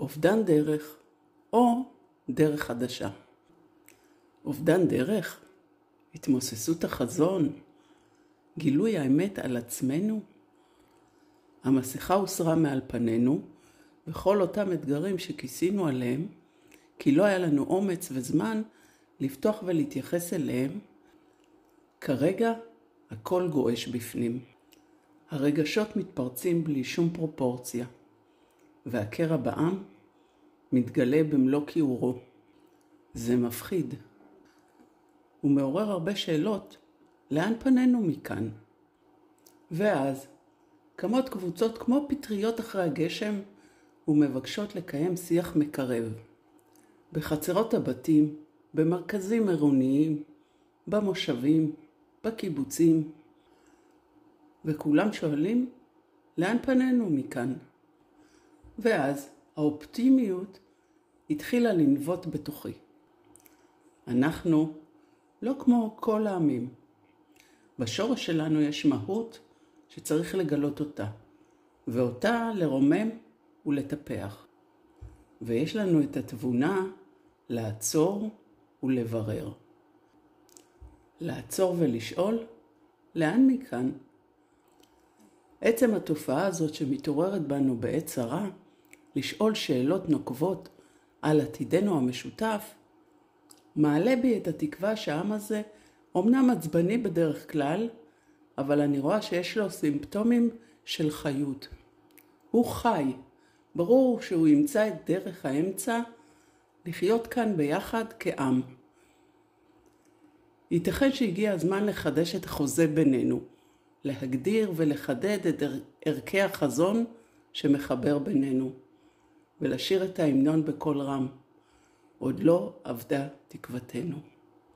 אובדן דרך או דרך חדשה. אובדן דרך, התמוססות החזון, גילוי האמת על עצמנו. המסכה הוסרה מעל פנינו, וכל אותם אתגרים שכיסינו עליהם, כי לא היה לנו אומץ וזמן לפתוח ולהתייחס אליהם, כרגע הכל גועש בפנים. הרגשות מתפרצים בלי שום פרופורציה, והקרע בעם מתגלה במלוא כיעורו. זה מפחיד. הוא מעורר הרבה שאלות, לאן פנינו מכאן? ואז קמות קבוצות כמו פטריות אחרי הגשם ומבקשות לקיים שיח מקרב. בחצרות הבתים, במרכזים עירוניים, במושבים, בקיבוצים, וכולם שואלים, לאן פנינו מכאן? ואז האופטימיות התחילה לנבוט בתוכי. אנחנו לא כמו כל העמים. בשורש שלנו יש מהות שצריך לגלות אותה, ואותה לרומם ולטפח. ויש לנו את התבונה לעצור ולברר. לעצור ולשאול, לאן מכאן? עצם התופעה הזאת שמתעוררת בנו בעת צרה, לשאול שאלות נוקבות על עתידנו המשותף, מעלה בי את התקווה שהעם הזה אומנם עצבני בדרך כלל, אבל אני רואה שיש לו סימפטומים של חיות. הוא חי. ברור שהוא ימצא את דרך האמצע לחיות כאן ביחד כעם. ייתכן שהגיע הזמן לחדש את החוזה בינינו, להגדיר ולחדד את ערכי החזון שמחבר בינינו, ולשיר את ההמנון בקול רם. עוד לא אבדה תקוותנו.